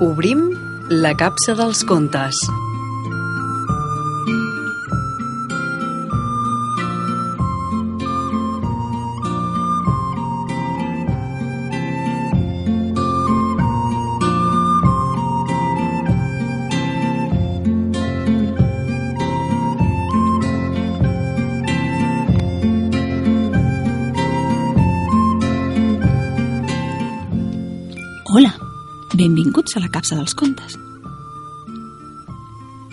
Obrim la capsa dels contes. Hola, benvinguts a la capsa dels contes.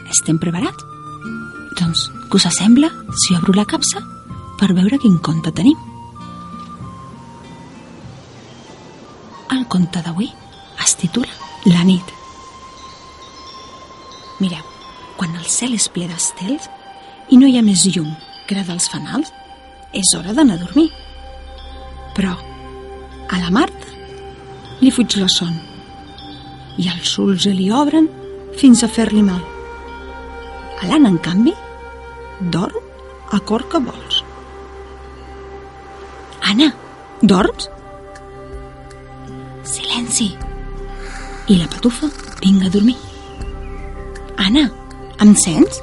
Estem preparats? Doncs, què us sembla si obro la capsa per veure quin conte tenim? El conte d'avui es titula La nit. Mireu, quan el cel és ple d'estels i no hi ha més llum que la dels fanals, és hora d'anar a dormir. Però a la Marta li fuig la son i els ulls li obren fins a fer-li mal. A l'Anna, en canvi, dorm a cor que vols. Anna, dorms? Silenci. I la patufa vinga a dormir. Anna, em sents?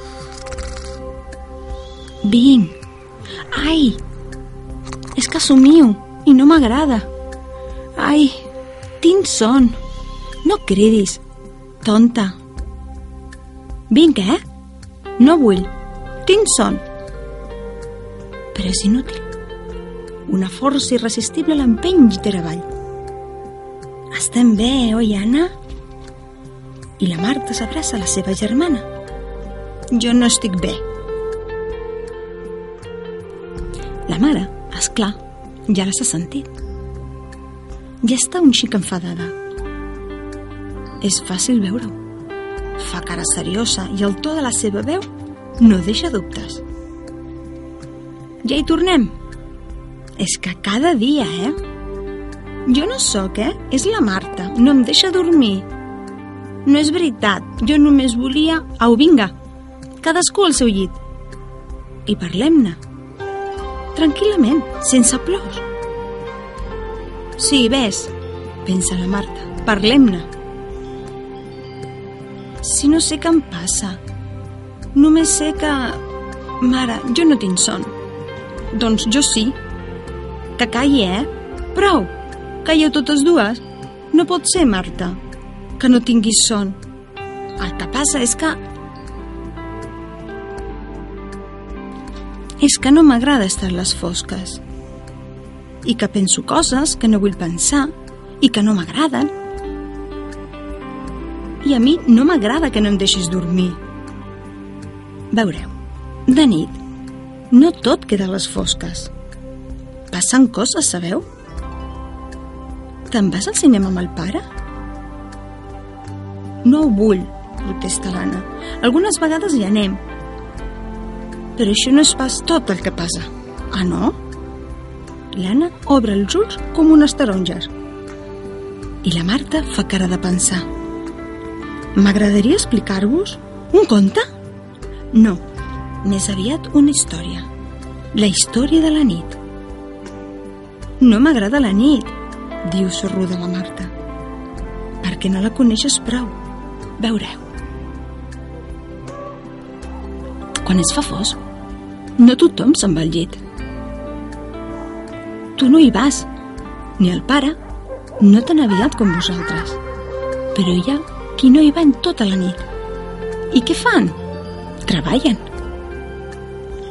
Vinc. Ai, és que somio i no m'agrada. Ai, tinc son. No cridis, tonta. Vinc, eh? No vull. Tinc son. Però és inútil. Una força irresistible l'empeny gitar avall. Estem bé, oi, Anna? I la Marta s'abraça a la seva germana. Jo no estic bé. La mare, és clar, ja les ha sentit. Ja està un xic enfadada. És fàcil veure-ho. Fa cara seriosa i el to de la seva veu no deixa dubtes. Ja hi tornem? És que cada dia, eh? Jo no sóc, eh? És la Marta. No em deixa dormir. No és veritat. Jo només volia... Au, vinga. Cadascú al seu llit. I parlem-ne. Tranquil·lament, sense plors. Sí, ves, pensa la Marta. Parlem-ne. Si no sé què em passa. Només sé que... Mare, jo no tinc son. Doncs jo sí. Que calli, eh? Prou! Calleu totes dues. No pot ser, Marta, que no tinguis son. El que passa és que... És que no m'agrada estar a les fosques. I que penso coses que no vull pensar i que no m'agraden. I a mi no m'agrada que no em deixis dormir. Veureu, de nit, no tot queda a les fosques. Passen coses, sabeu? Te'n vas al cinema amb el pare? No ho vull, protesta l'Anna. Algunes vegades hi anem. Però això no és pas tot el que passa. Ah, no? L'Anna obre els ulls com unes taronges. I la Marta fa cara de pensar. M'agradaria explicar-vos un conte? No, més aviat una història. La història de la nit. No m'agrada la nit, diu sorruda la Marta. Perquè no la coneixes prou. Veureu. Quan es fa fosc, no tothom se'n va al llit. Tu no hi vas, ni el pare no tan aviat com vosaltres. Però hi ha qui no hi va en tota la nit. I què fan? Treballen.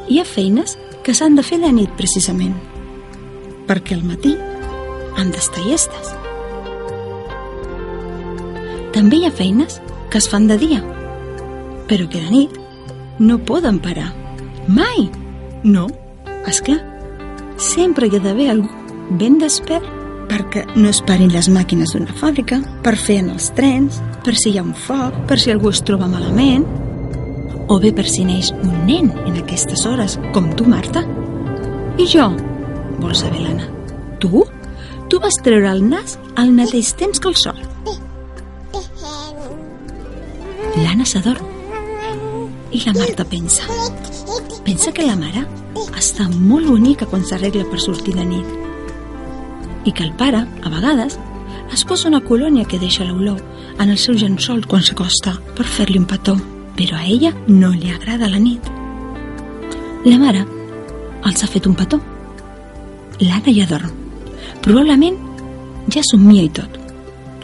Hi ha feines que s'han de fer de nit, precisament, perquè al matí han d'estar llestes. També hi ha feines que es fan de dia, però que de nit no poden parar. Mai! No, és clar. Sempre hi ha d'haver algú ben despert perquè no es parin les màquines d'una fàbrica, per fer en els trens, per si hi ha un foc, per si algú es troba malament, o bé per si neix un nen en aquestes hores, com tu, Marta. I jo? Vols saber, l'Anna? Tu? Tu vas treure el nas al mateix temps que el sol. L'Anna s'adorm. I la Marta pensa. Pensa que la mare està molt bonica quan s'arregla per sortir de nit. I que el pare, a vegades, es posa una colònia que deixa l'olor en el seu llençol quan s'acosta per fer-li un petó, però a ella no li agrada la nit. La mare els ha fet un petó. L'Anna ja dorm. Probablement ja somia i tot.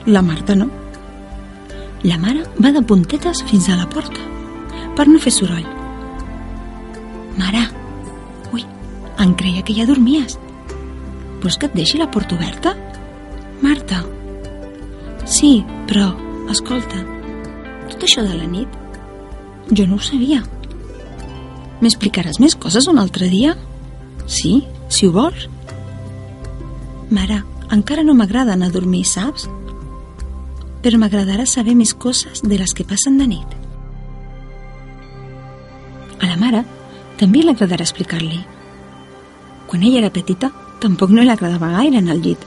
La Marta no. La mare va de puntetes fins a la porta per no fer soroll. Mare, em creia que ja dormies. Vols que et deixi la porta oberta? Marta. Sí, però, escolta, tot això de la nit, jo no ho sabia. M'explicaràs més coses un altre dia? Sí, si ho vols. Mare, encara no m'agrada anar a dormir, saps? Però m'agradarà saber més coses de les que passen de nit. A la mare també li agradarà explicar-li. Quan ella era petita, tampoc no li agradava gaire anar al llit.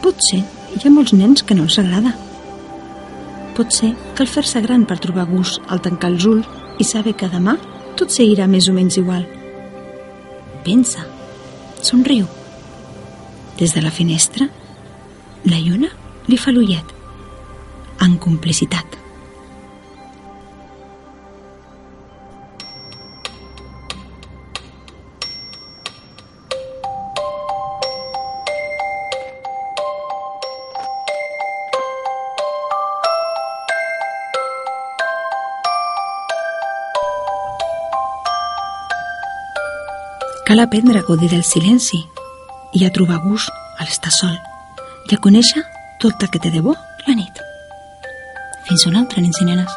Potser hi ha molts nens que no els agrada. Pot ser que el fer-se gran per trobar gust al tancar els ulls i saber que demà tot seguirà més o menys igual. Pensa, somriu. Des de la finestra, la lluna li fa l'ullet, en complicitat. Cal aprendre a gaudir del silenci i a trobar gust a l'estar sol i a conèixer tot el que té de bo la nit. Fins una altra, nens i nenes.